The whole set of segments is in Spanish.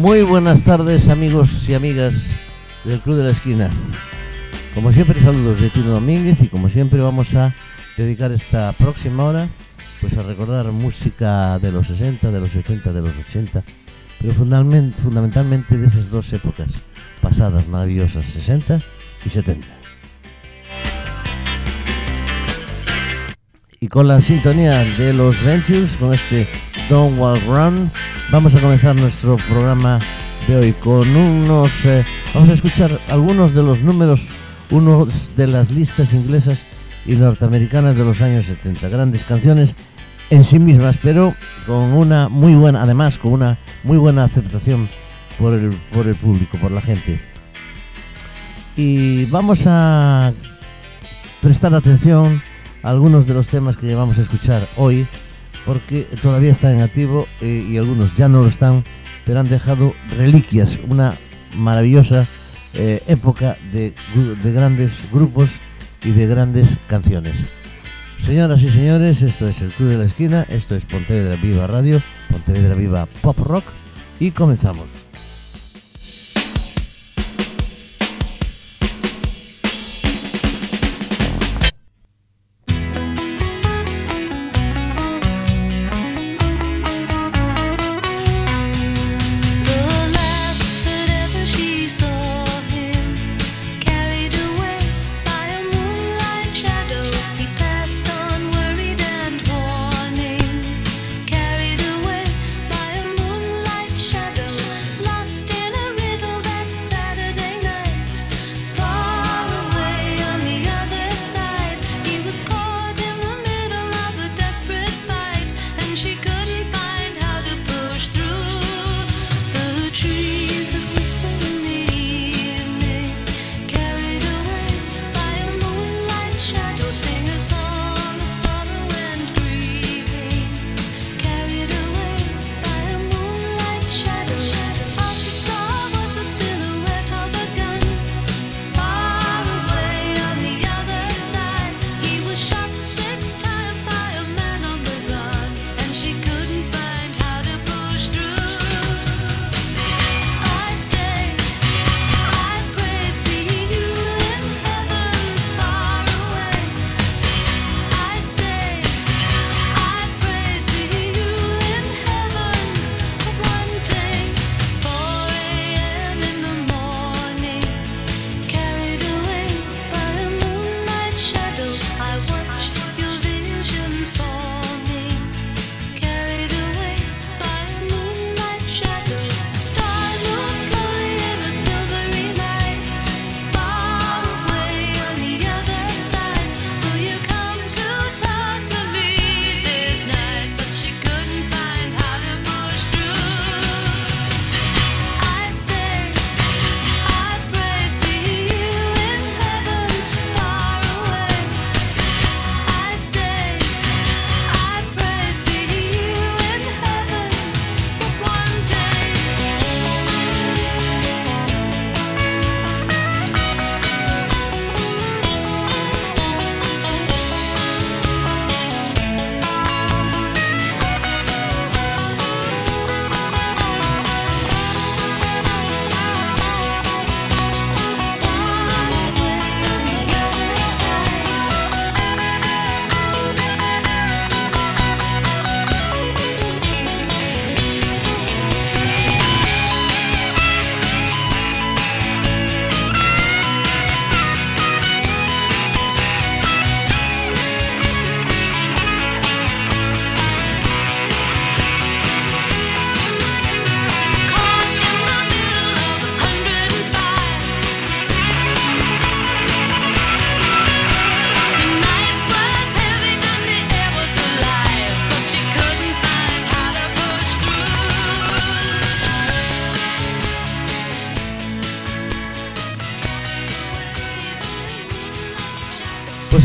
Muy buenas tardes amigos y amigas del Club de la Esquina. Como siempre saludos de Tino Domínguez y como siempre vamos a dedicar esta próxima hora pues a recordar música de los 60, de los 70, de los 80, pero fundamentalmente, de esas dos épocas pasadas maravillosas, 60 y 70. Y con la sintonía de los Ventures, con este Don't Walk Run, vamos a comenzar nuestro programa de hoy con unos... eh, vamos a escuchar algunos de los números, unos de las listas inglesas y norteamericanas de los años 70. Grandes canciones en sí mismas, pero con una muy buena, además con una muy buena aceptación por el, por el público, por la gente. Y vamos a prestar atención a algunos de los temas que vamos a escuchar hoy, porque todavía están en activo eh, y algunos ya no lo están, pero han dejado reliquias, una maravillosa eh, época de, de grandes grupos y de grandes canciones. Señoras y señores, esto es el Club de la Esquina, esto es Pontevedra Viva Radio, Pontevedra Viva Pop Rock y comenzamos.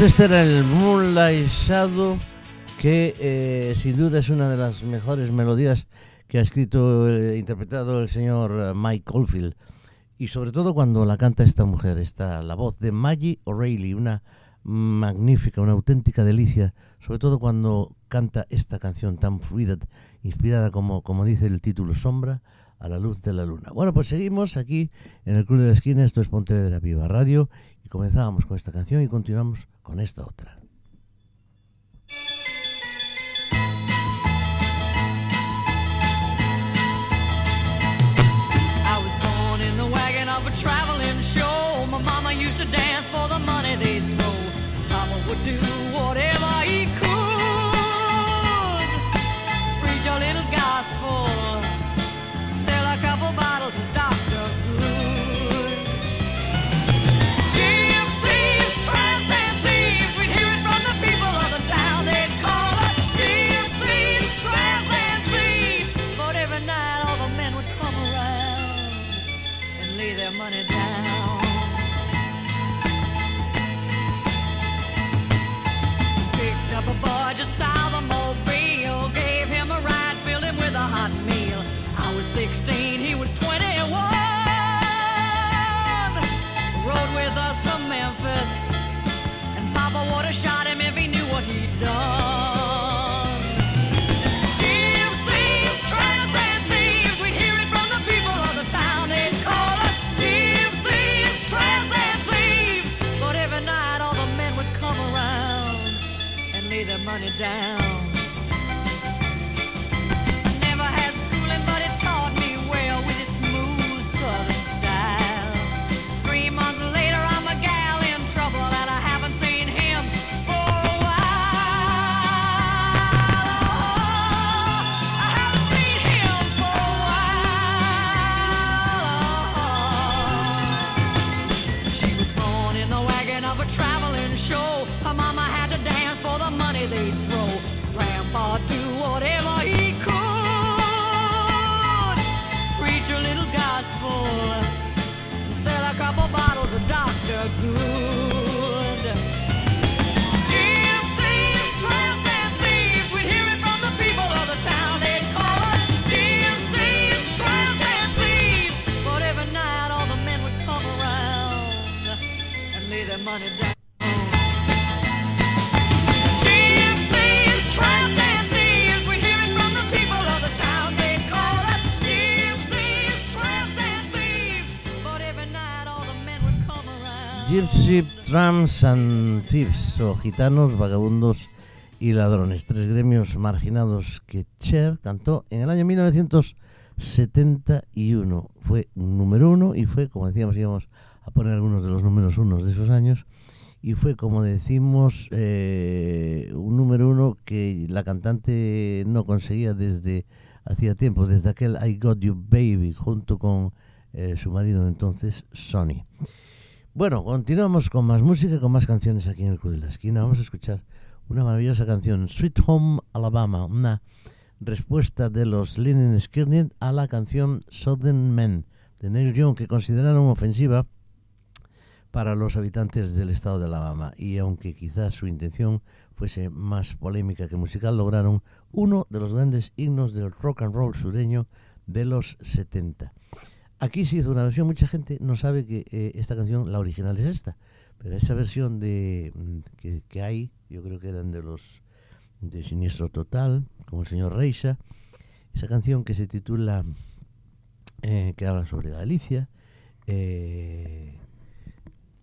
Este era el Moonlight Shadow, que eh, sin duda es una de las mejores melodías que ha escrito e interpretado el señor eh, Mike Oldfield. Y sobre todo cuando la canta esta mujer, esta, la voz de Maggie O'Reilly, una magnífica, una auténtica delicia, sobre todo cuando canta esta canción tan fluida, inspirada como, como dice el título Sombra, a la luz de la luna. Bueno, pues seguimos aquí en el Club de la Esquina, esto es Pontevedra Viva Radio, y comenzábamos con esta canción y continuamos con esta otra. I was born in the wagon of a traveling show. My mama used to dance for the money they'd throw. Papa would do whatever he could. Preach a little gospel. Tramps and Thieves, o gitanos, vagabundos y ladrones, tres gremios marginados que Cher cantó en el año 1971. Fue número uno y fue, como decíamos, íbamos a poner algunos de los números unos de esos años, y fue, como decimos, eh, un número uno que la cantante no conseguía desde hacía tiempo, desde aquel I Got You Baby, junto con eh, su marido entonces, Sonny. Bueno, continuamos con más música, con más canciones aquí en el Club de la Esquina. Vamos a escuchar una maravillosa canción, Sweet Home Alabama, una respuesta de los Linen Skirnit a la canción Southern Men de Neil Young, que consideraron ofensiva para los habitantes del estado de Alabama. Y aunque quizás su intención fuese más polémica que musical, lograron uno de los grandes himnos del rock and roll sureño de los 70. Aquí se hizo una versión, mucha gente no sabe que eh, esta canción, la original es esta, pero esa versión de mm, que, hay, yo creo que eran de los de Siniestro Total, como el señor Reisa, esa canción que se titula, eh, que habla sobre Galicia, eh,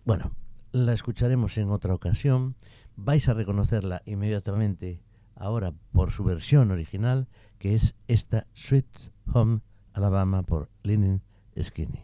bueno, la escucharemos en otra ocasión, vais a reconocerla inmediatamente ahora por su versión original, que es esta Sweet Home Alabama por Linen Skinny.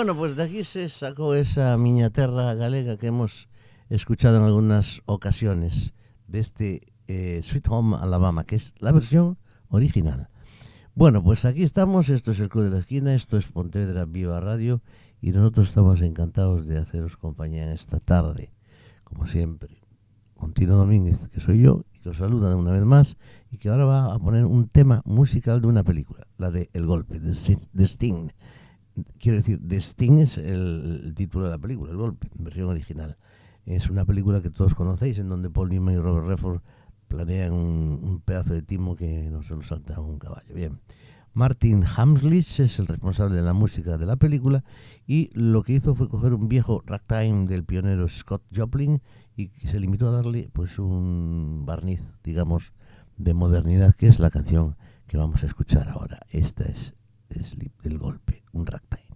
Bueno, pues de aquí se sacó esa miñaterra galega que hemos escuchado en algunas ocasiones de este eh, Sweet Home Alabama, que es la versión original. Bueno, pues aquí estamos, esto es el Club de la Esquina, esto es Pontevedra Viva Radio y nosotros estamos encantados de haceros compañía en esta tarde, como siempre. Con Tino Domínguez, que soy yo, y que os saluda una vez más, y que ahora va a poner un tema musical de una película, la de El Golpe, de Sti- de Sting. Quiero decir, The Sting es el, título de la película, El Golpe, versión original. Es una película que todos conocéis, en donde Paul Newman y Robert Redford planean un, un pedazo de timo que no se lo salta a un caballo. Bien. Martin Hamslich es el responsable de la música de la película y lo que hizo fue coger un viejo ragtime del pionero Scott Joplin y se limitó a darle pues un barniz, digamos, de modernidad, que es la canción que vamos a escuchar ahora. Esta es Sleep del golpe, un ragtime.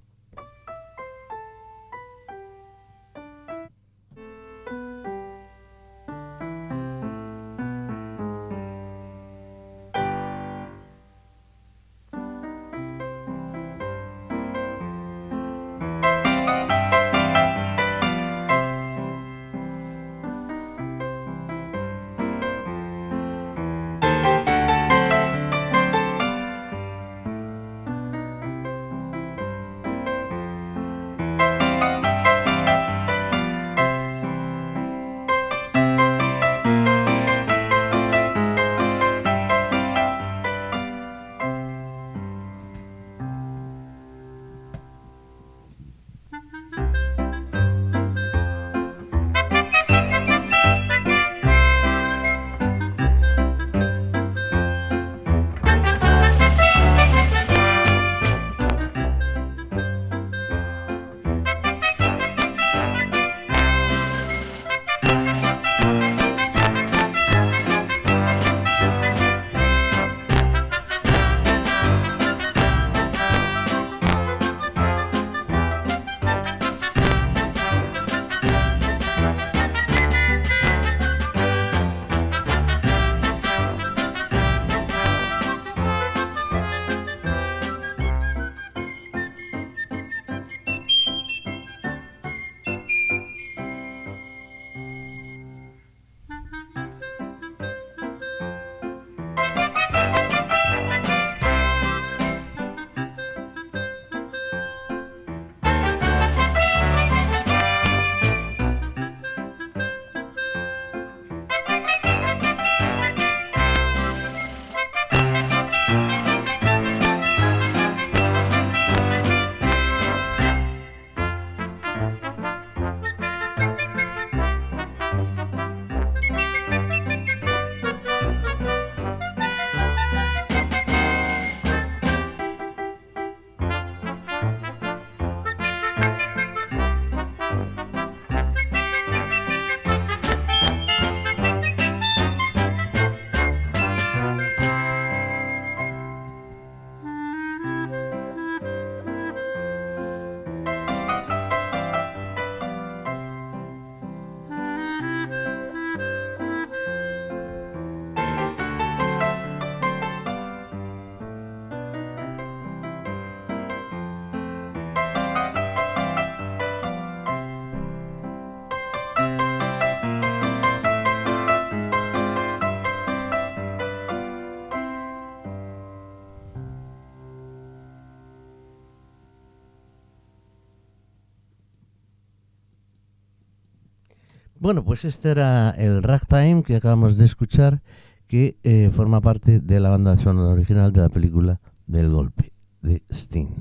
Bueno, pues este era el Ragtime que acabamos de escuchar, que eh, forma parte de la banda sonora original de la película Del Golpe, de Sting.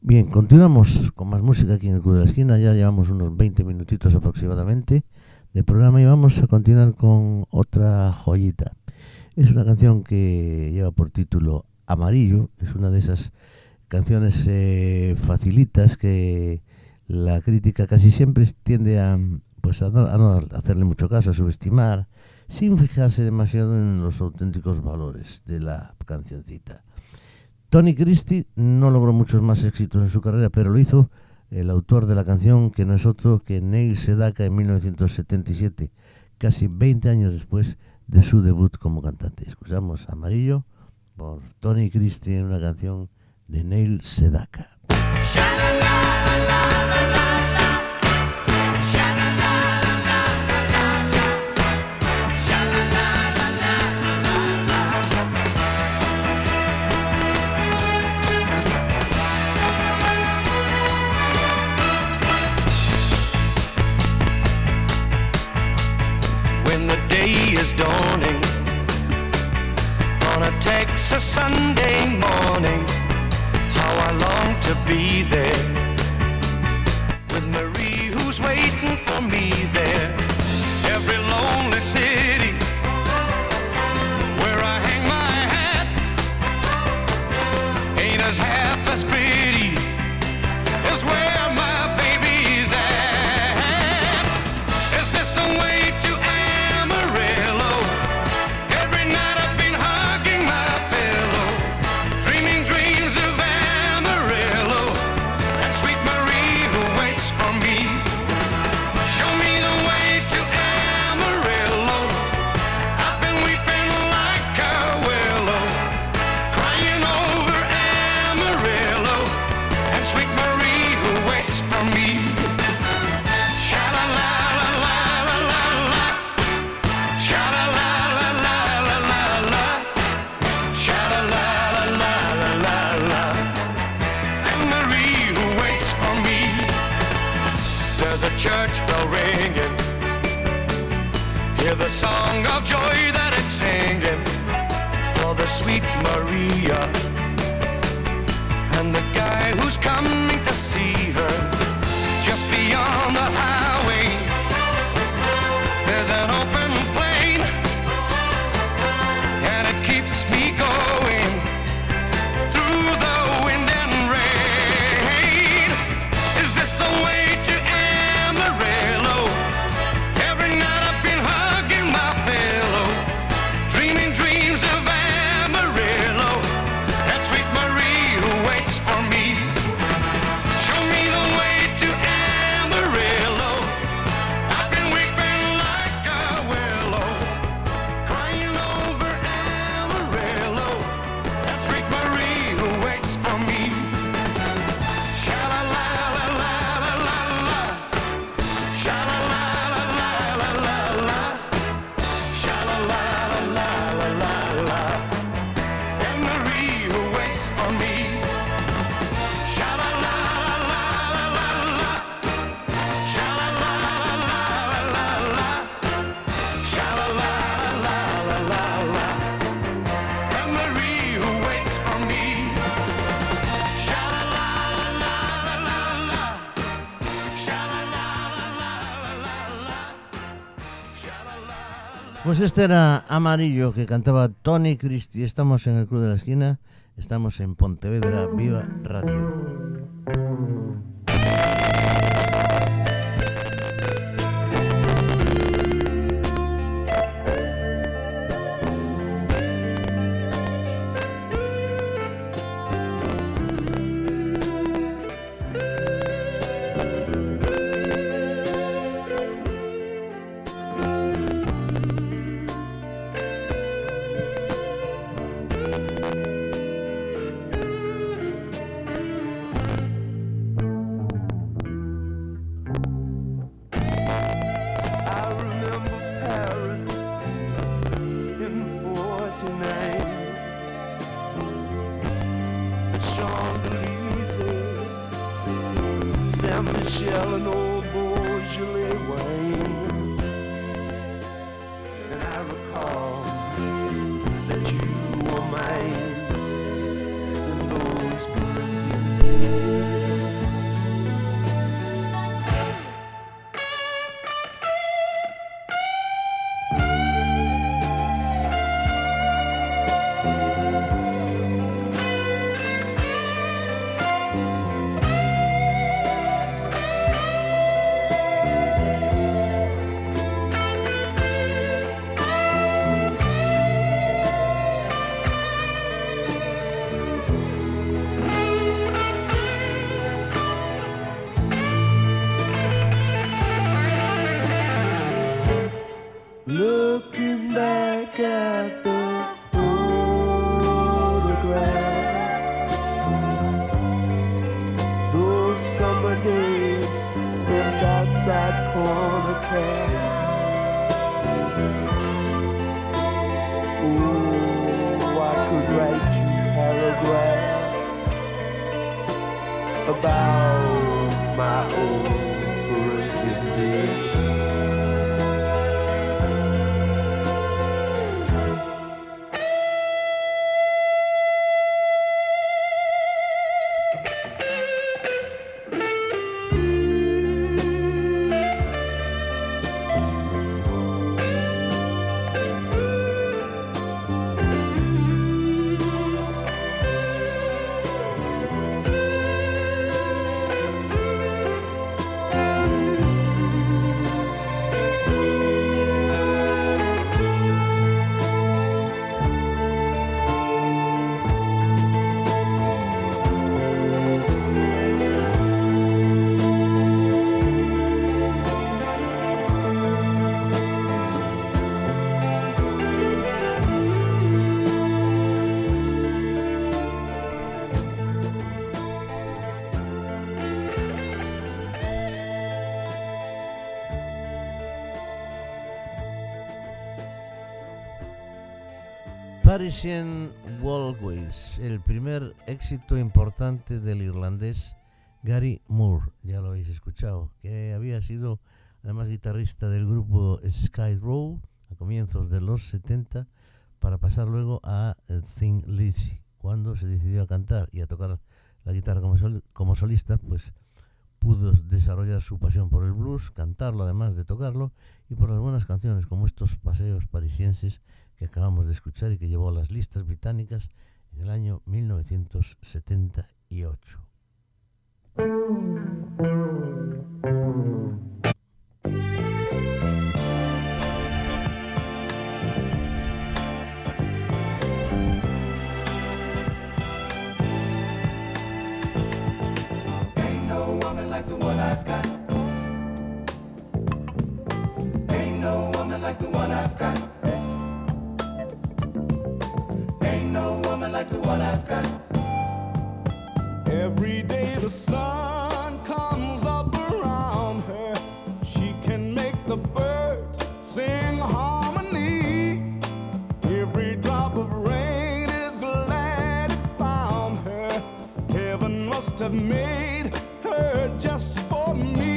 Bien, continuamos con más música aquí en el Club de la Esquina, ya llevamos unos 20 minutitos aproximadamente de programa y vamos a continuar con otra joyita. Es una canción que lleva por título Amarillo, es una de esas canciones eh, facilitas que la crítica casi siempre tiende a, pues a, no, a no hacerle mucho caso, a subestimar, sin fijarse demasiado en los auténticos valores de la cancioncita. Tony Christie no logró muchos más éxitos en su carrera, pero lo hizo el autor de la canción, que no es otro que Neil Sedaka en 1977, casi 20 años después de su debut como cantante. Escuchamos Amarillo por Tony Christie en una canción de Neil Sedaka. dawning on a Texas Sunday morning. How I long to be there with Marie who's waiting for me there. Every lonely city. Pues este era Amarillo que cantaba Tony Christie. Estamos en el Club de la Esquina, estamos en Pontevedra Viva Radio. sad corner cast. Ooh, I could write you paragraphs about. Parisian Walkways, el primer éxito importante del irlandés Gary Moore, ya lo habéis escuchado, que había sido además guitarrista del grupo Sky Row a comienzos de los 70 para pasar luego a eh, Thin Lizzy. Cuando se decidió a cantar y a tocar la guitarra como, sol- como solista, pues pudo desarrollar su pasión por el blues, cantarlo además de tocarlo y por las buenas canciones como estos paseos parisienses que acabamos de escuchar y que llevó a las listas británicas en el año 1978. Ain't no woman like the one I've. I've got. Every day the sun comes up around her. She can make the birds sing harmony. Every drop of rain is glad it found her. Heaven must have made her just for me.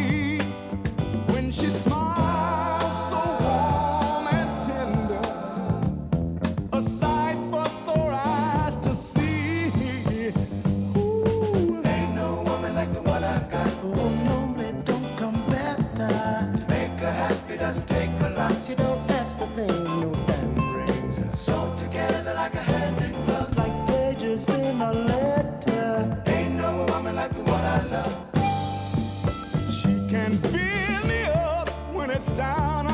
Down.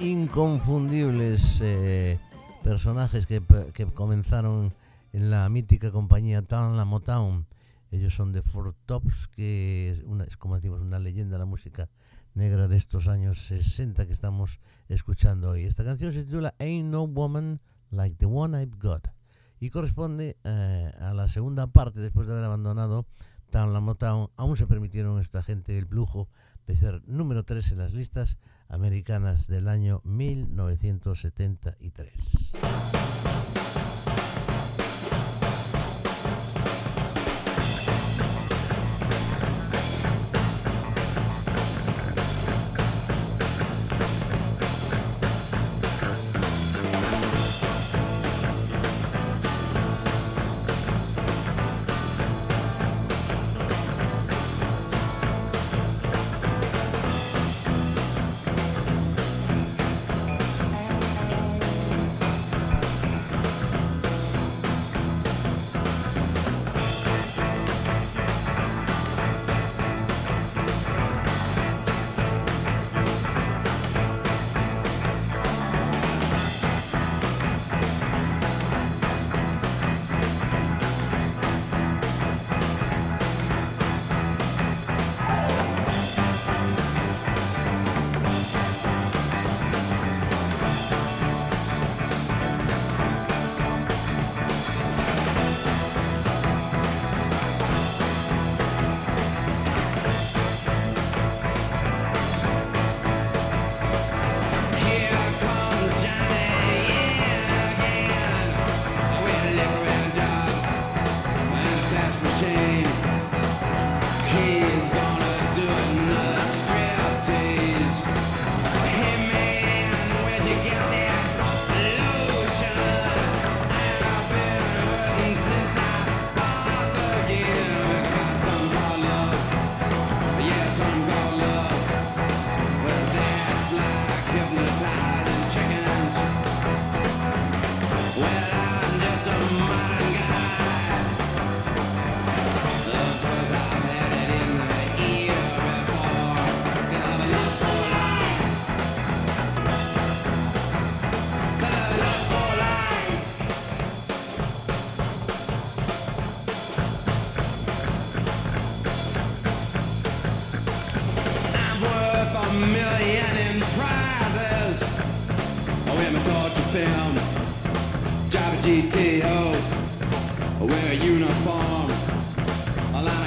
Inconfundibles eh, personajes que, comenzaron en la mítica compañía Town, la Motown. Ellos son de Four Tops, que es, una, es como decimos una leyenda de la música negra de estos años 60 que estamos escuchando hoy. Esta canción se titula Ain't No Woman Like the One I've Got y corresponde eh, a la segunda parte después de haber abandonado Town, la Motown. Aún se permitieron esta gente el lujo de ser número 3 en las listas americanas del año 1973.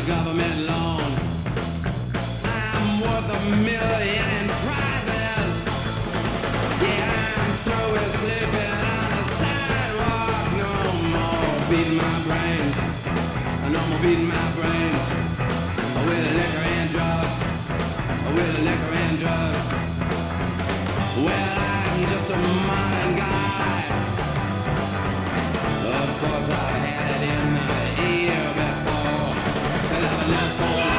Government loan. I'm worth a million in prizes. Yeah, I'm through with sleeping on the sidewalk. No more beating my brains. No more beating my brains. With liquor and drugs. With liquor and drugs. Well, I'm just a modern guy. Of course, I've had it in Bye.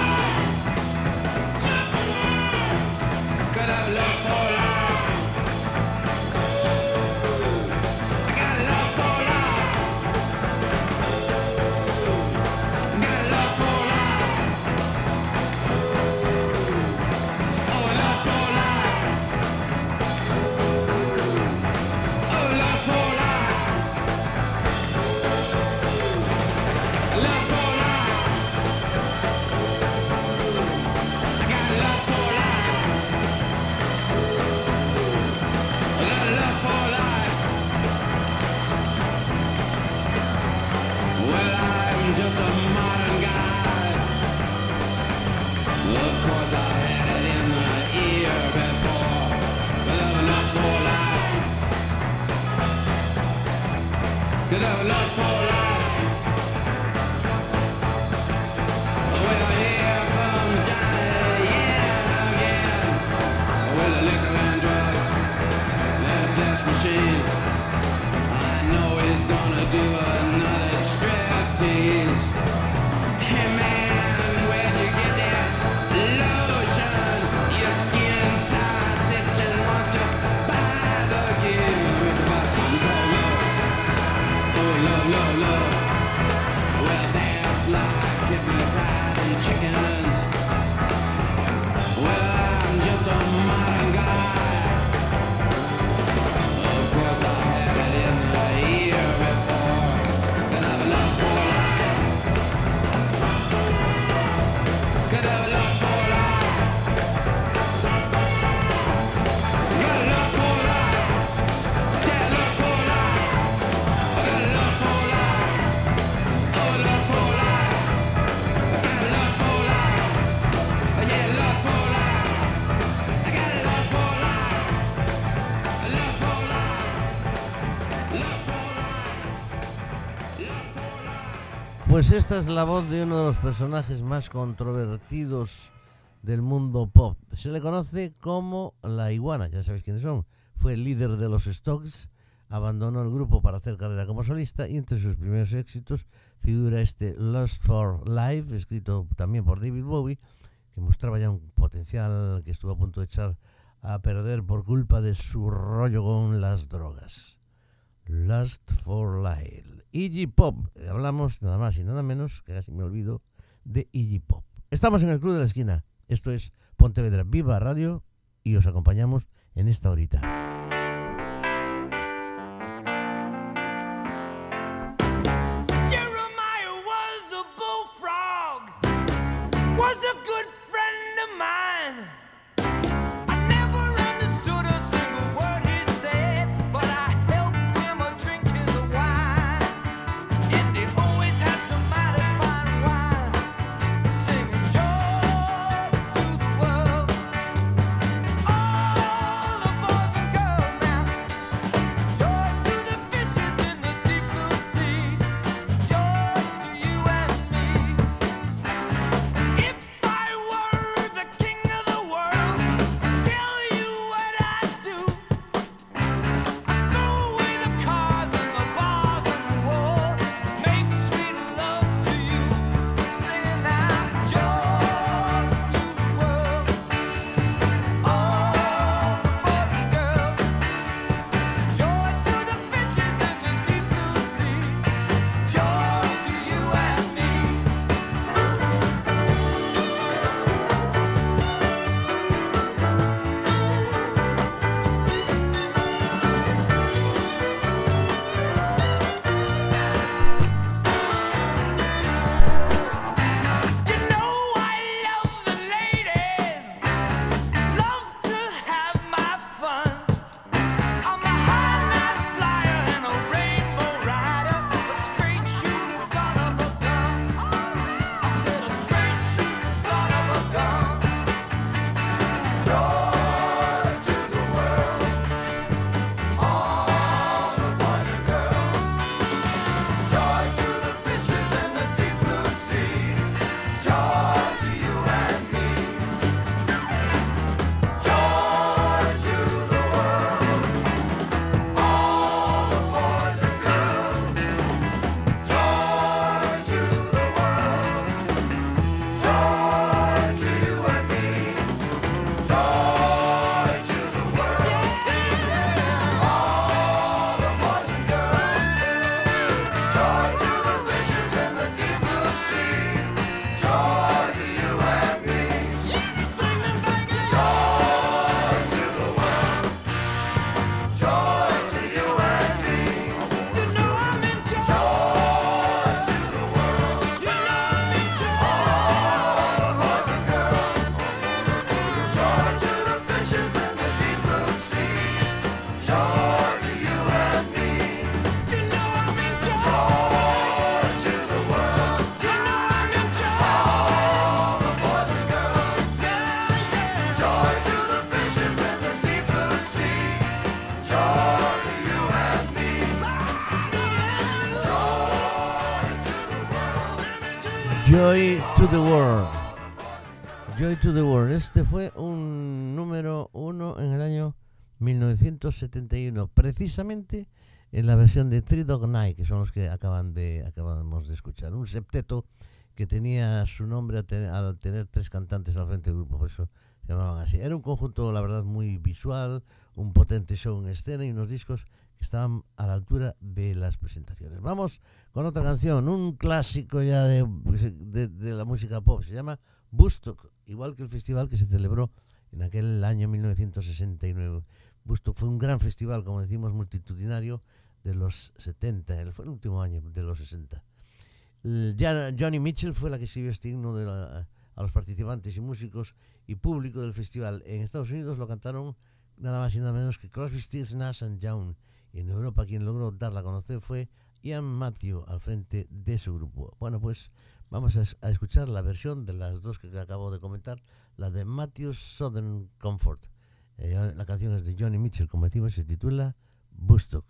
I know he's gonna do another striptease. Esta es la voz de uno de los personajes más controvertidos del mundo pop. Se le conoce como la iguana, ya sabéis quiénes son. Fue el líder de los Stokes, abandonó el grupo para hacer carrera como solista y entre sus primeros éxitos figura este Lost for Life, escrito también por David Bowie, que mostraba ya un potencial que estuvo a punto de echar a perder por culpa de su rollo con las drogas. Lust for Life. Iggy Pop. Hablamos nada más y nada menos, que casi me olvido, de Iggy Pop. Estamos en el Club de la Esquina. Esto es Pontevedra Viva Radio y os acompañamos en esta horita. The World. Joy to the World. Este fue un número uno en el año 1971, precisamente en la versión de Three Dog Night, que son los que acaban de acabamos de escuchar. Un septeto que tenía su nombre al tener, al tener tres cantantes al frente del grupo, por eso se llamaban así. Era un conjunto, la verdad, muy visual, un potente show en escena y unos discos estaban a la altura de las presentaciones. Vamos con otra canción, un clásico ya de, de- la música pop, se llama Woodstock, igual que el festival que se celebró en aquel año 1969. Woodstock fue un gran festival, como decimos, multitudinario de los 70, el- fue el último año de los 60. El- ya Johnny Mitchell fue la que escribió este himno de la- a los participantes y músicos y público del festival. En Estados Unidos lo cantaron nada más y nada menos que Crosby, Stills, Nash and Young. En Europa quien logró darla a conocer fue Ian Matthew al frente de su grupo. Bueno, pues vamos a, es- a escuchar la versión de las dos que acabo de comentar, la de Matthew Southern Comfort. Eh, la canción es de Johnny Mitchell, como decimos, se titula Woodstock.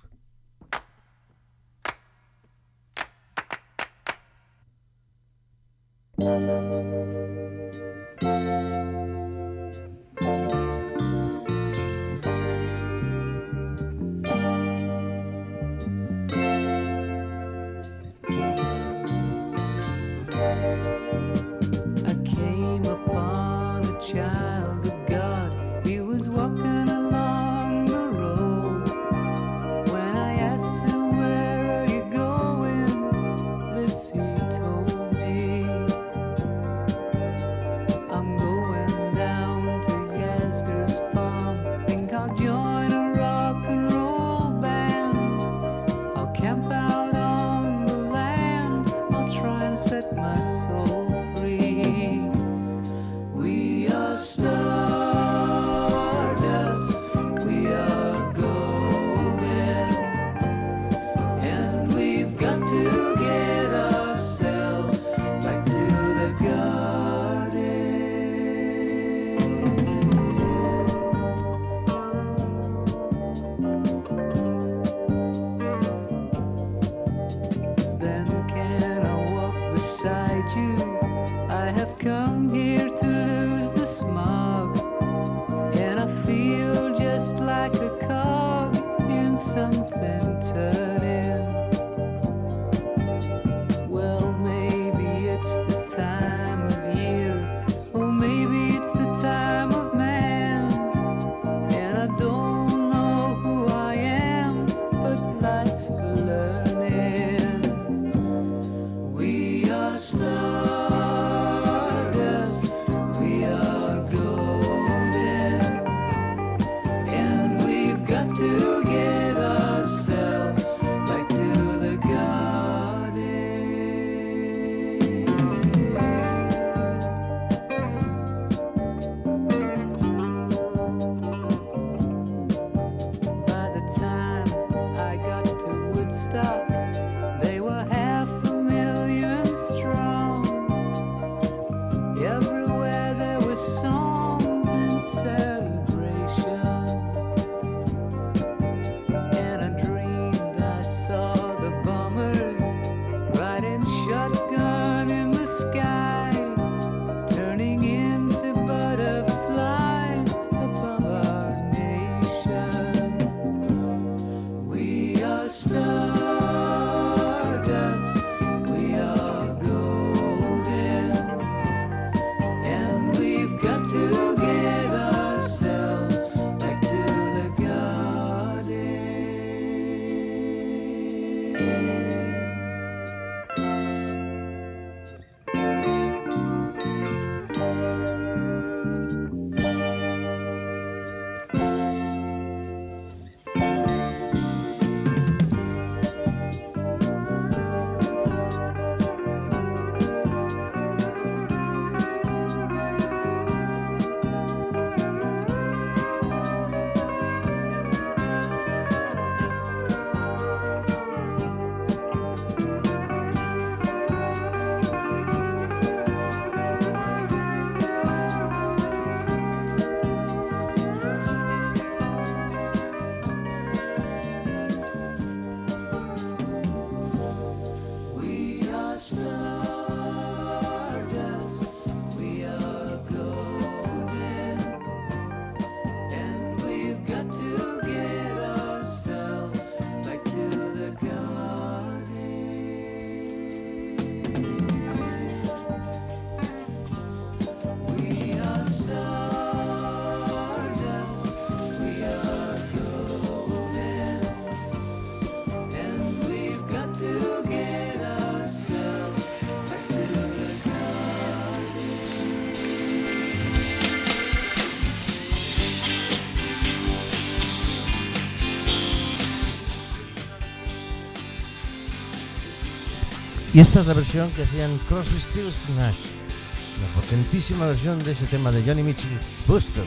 stuck. Y esta es la versión que hacían Crosby, Stills, Nash, la potentísima versión de ese tema de Johnny Mitchell, Busted.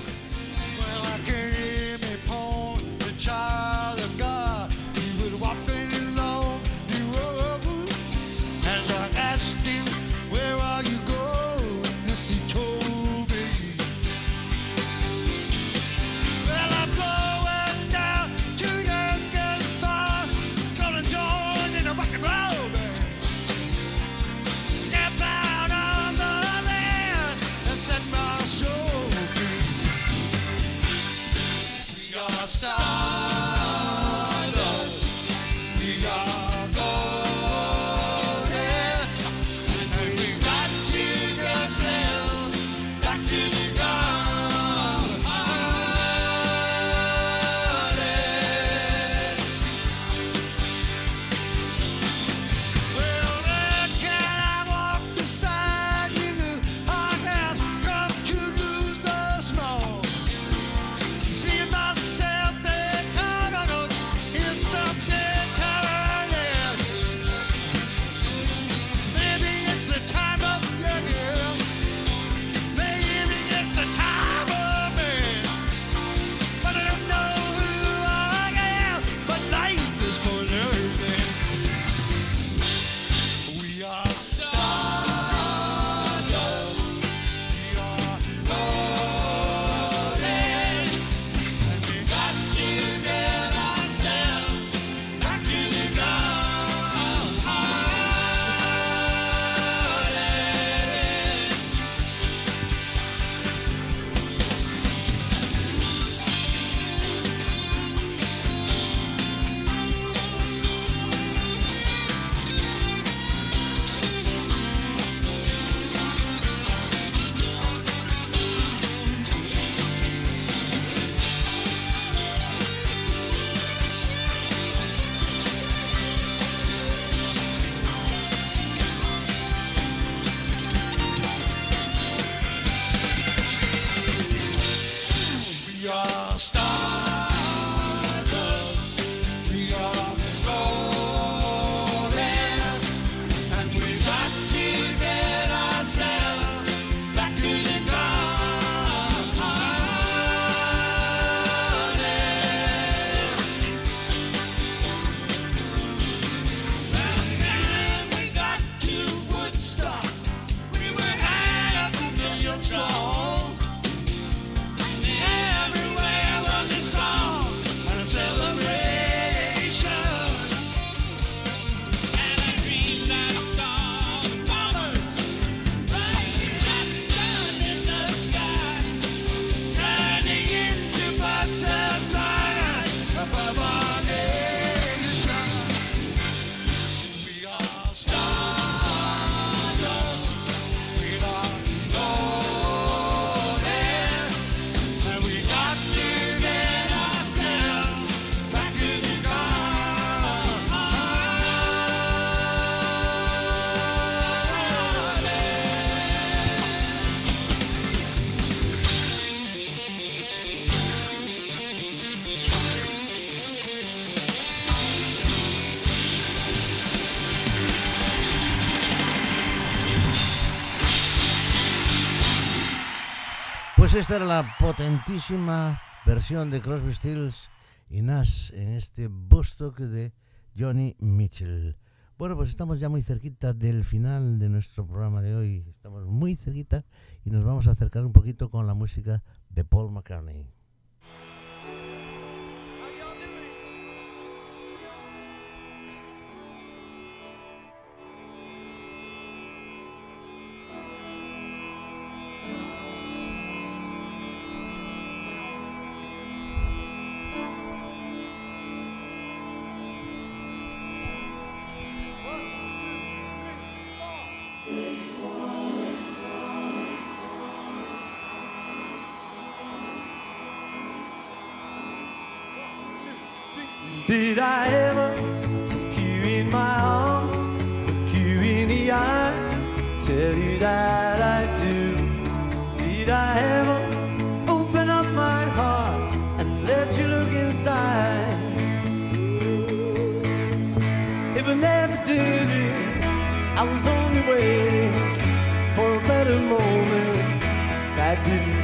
esta era la potentísima versión de Crosby, Stills y Nash en este Bostock de Johnny Mitchell. Bueno, pues estamos ya muy cerquita del final de nuestro programa de hoy. Estamos muy cerquita y nos vamos a acercar un poquito con la música de Paul McCartney.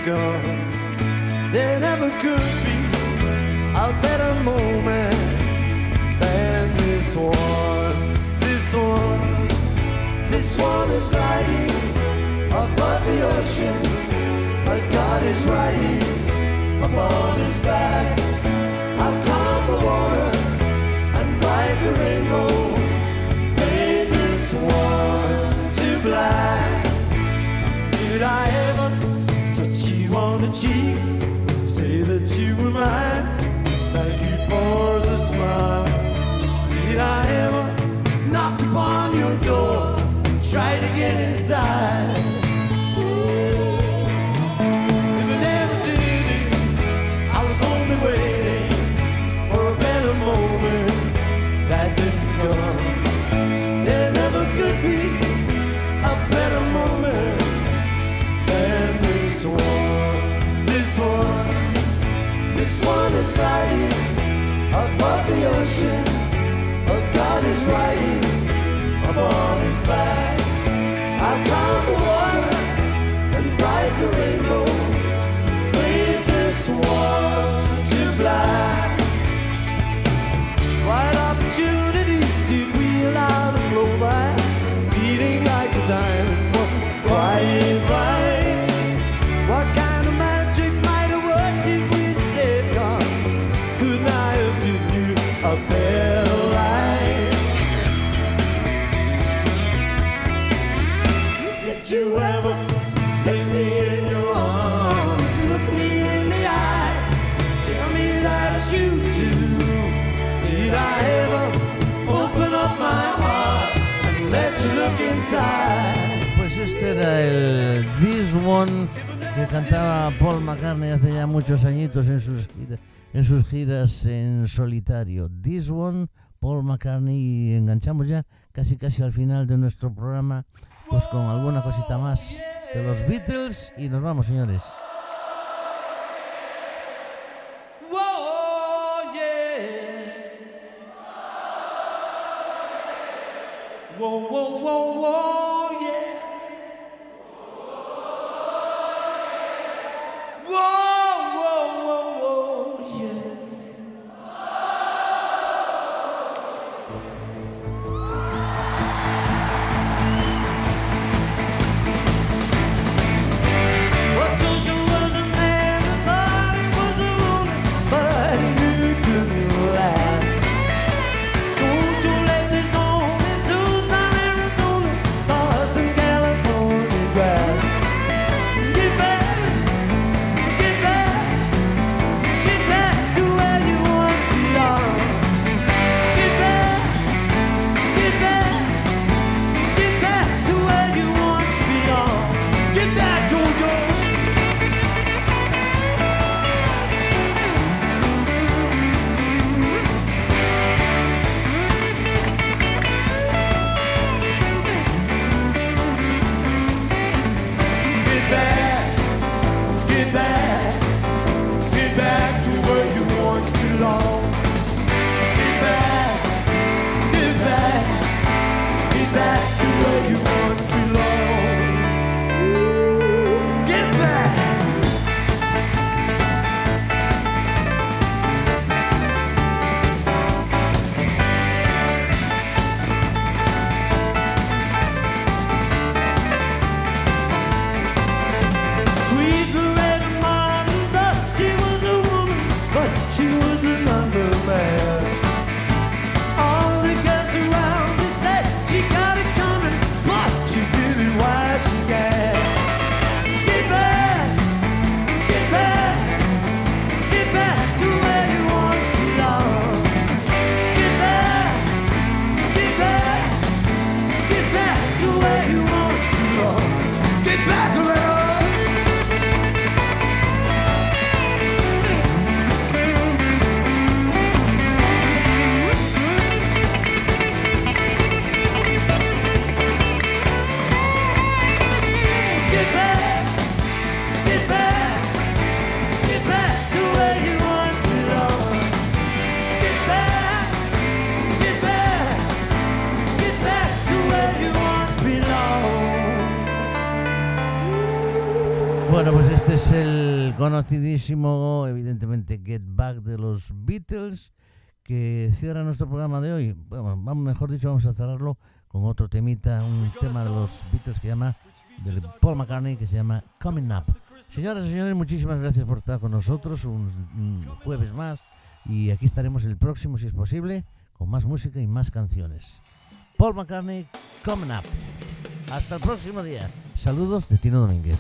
gone. There never could be a better moment than this one. This one, this one is gliding above the ocean. But god is riding upon his back. cheek. Say that you were mine. Thank you for the smile. Did I ever knock upon your door? Try to get inside. trying cantaba Paul McCartney hace ya muchos añitos en sus, giras, en sus giras en solitario. This One, Paul McCartney, y enganchamos ya casi casi al final de nuestro programa, pues con alguna cosita más de los Beatles y nos vamos, señores. Whoa! Conocidísimo, evidentemente, Get Back de los Beatles, que cierra nuestro programa de hoy. Bueno, mejor dicho, vamos a cerrarlo con otro temita, un tema de los Beatles que llama, del Paul McCartney, que se llama Coming Up. Señoras y señores, muchísimas gracias por estar con nosotros un, un jueves más y aquí estaremos el próximo, si es posible, con más música y más canciones. Paul McCartney, Coming Up. Hasta el próximo día. Saludos de Tino Domínguez.